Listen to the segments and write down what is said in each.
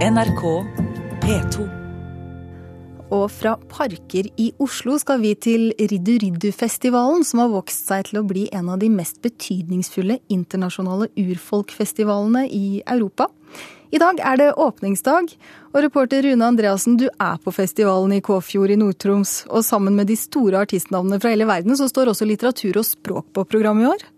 NRK P2. Og fra parker i Oslo skal vi til Riddu Riddu-festivalen, som har vokst seg til å bli en av de mest betydningsfulle internasjonale urfolkfestivalene i Europa. I dag er det åpningsdag, og reporter Rune Andreassen, du er på festivalen i Kåfjord i Nord-Troms. Og sammen med de store artistnavnene fra hele verden, så står også litteratur og språk på programmet i år?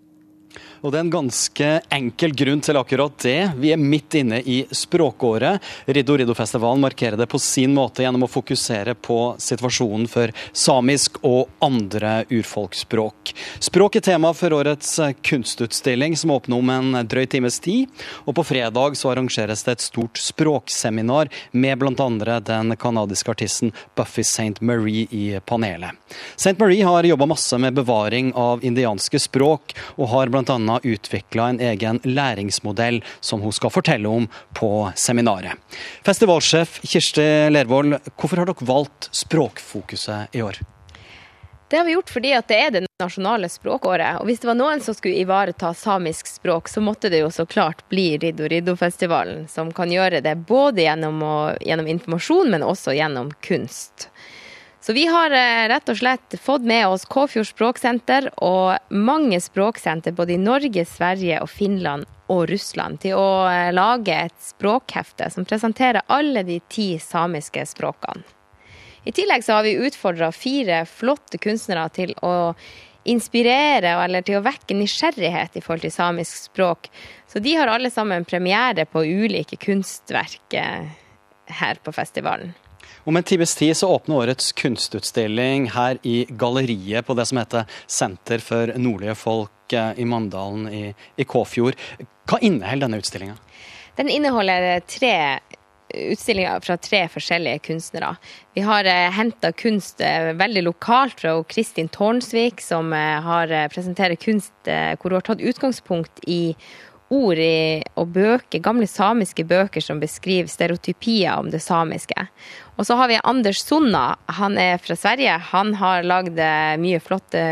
Og det er en ganske enkel grunn til akkurat det. Vi er midt inne i språkåret. Riddo Riddo-festivalen markerer det på sin måte gjennom å fokusere på situasjonen for samisk og andre urfolksspråk. Språk er tema for årets kunstutstilling, som åpner om en drøy times tid. Og på fredag så arrangeres det et stort språkseminar med bl.a. den canadiske artisten Buffy St. Marie i panelet. St. Marie har jobba masse med bevaring av indianske språk, og har bl.a utvikla en egen læringsmodell som hun skal fortelle om på seminaret. Festivalsjef Kirsti Lervold, hvorfor har dere valgt språkfokuset i år? Det har vi gjort fordi det er det nasjonale språkåret. Og hvis det var noen som skulle ivareta samisk språk, så måtte det jo så klart bli Riddo Riddo-festivalen, som kan gjøre det både gjennom, å, gjennom informasjon, men også gjennom kunst. Så vi har eh, rett og slett fått med oss Kåfjord språksenter og mange språksenter både i Norge, Sverige og Finland og Russland til å eh, lage et språkhefte som presenterer alle de ti samiske språkene. I tillegg så har vi utfordra fire flotte kunstnere til å inspirere eller til å vekke nysgjerrighet i forhold til samisk språk. Så de har alle sammen premiere på ulike kunstverk eh, her på festivalen. Om en times tid så åpner årets kunstutstilling her i galleriet på det som heter Senter for nordlige folk eh, i Mandalen i, i Kåfjord. Hva inneholder denne utstillinga? Den inneholder tre utstillinger fra tre forskjellige kunstnere. Vi har eh, henta kunst eh, veldig lokalt fra Kristin Tårnsvik, som eh, har presenterer kunst hvor hun har tatt utgangspunkt i ord i, og bøker, gamle samiske bøker som beskriver stereotypier om det samiske. Og så har vi Anders Sonna. Han er fra Sverige. Han har lagd eh, mye flotte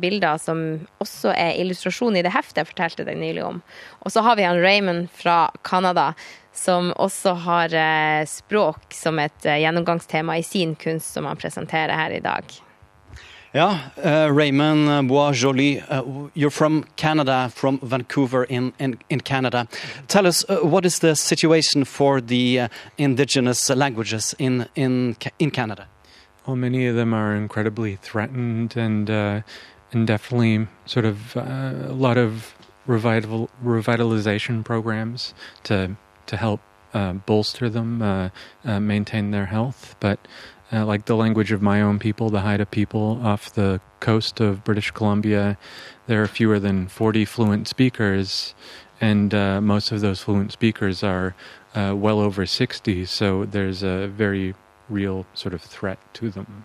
bilder som også er illustrasjon i det heftet jeg fortalte deg nylig om. Og så har vi han Raymond fra Canada, som også har eh, språk som et eh, gjennomgangstema i sin kunst, som han presenterer her i dag. Yeah, uh, Raymond Bois Joly, uh, you're from Canada, from Vancouver in, in, in Canada. Tell us, uh, what is the situation for the uh, indigenous languages in, in, in Canada? Well, many of them are incredibly threatened and, and definitely sort of a lot of revitalization programs to, to help bolster them, maintain their health. But uh, like the language of my own people, the Haida people off the coast of British Columbia. There are fewer than 40 fluent speakers, and uh, most of those fluent speakers are uh, well over 60, so there's a very real sort of threat to them.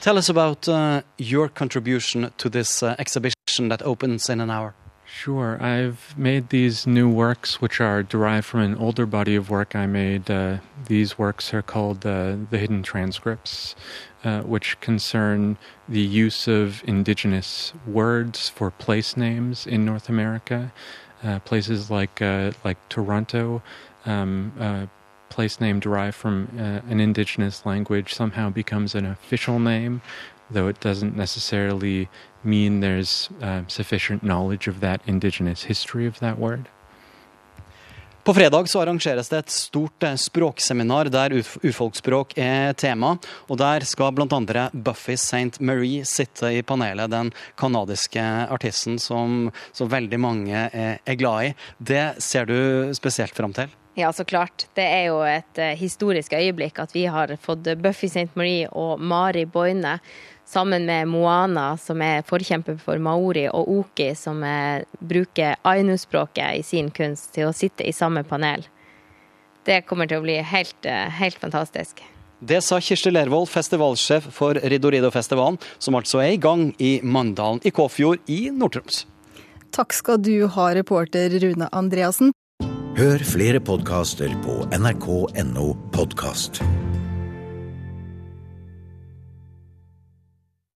Tell us about uh, your contribution to this uh, exhibition that opens in an hour. Sure. I've made these new works, which are derived from an older body of work I made. Uh, these works are called uh, The Hidden Transcripts, uh, which concern the use of indigenous words for place names in North America. Uh, places like, uh, like Toronto, um, place name derived from uh, an indigenous language somehow becomes an official name, though it doesn't necessarily mean there's uh, sufficient knowledge of that indigenous history of that word. På fredag så arrangeres det et stort eh, språkseminar der urfolksspråk er tema. og Der skal bl.a. Buffy St. Marie sitte i panelet, den canadiske artisten som så veldig mange er glad i. Det ser du spesielt fram til? Ja, så klart. Det er jo et uh, historisk øyeblikk at vi har fått Buffy St. Marie og Mari Boine sammen med Moana, som er forkjemper for maori, og Oki, som er, bruker ainu-språket i sin kunst, til å sitte i samme panel. Det kommer til å bli helt, eh, helt fantastisk. Det sa Kirsti Lervold, festivalsjef for Riddo Riddo-festivalen, som altså er i gang i Mandalen i Kåfjord i Nord-Troms. Takk skal du ha, reporter Rune Andreassen. Hør flere podkaster på nrk.no podkast.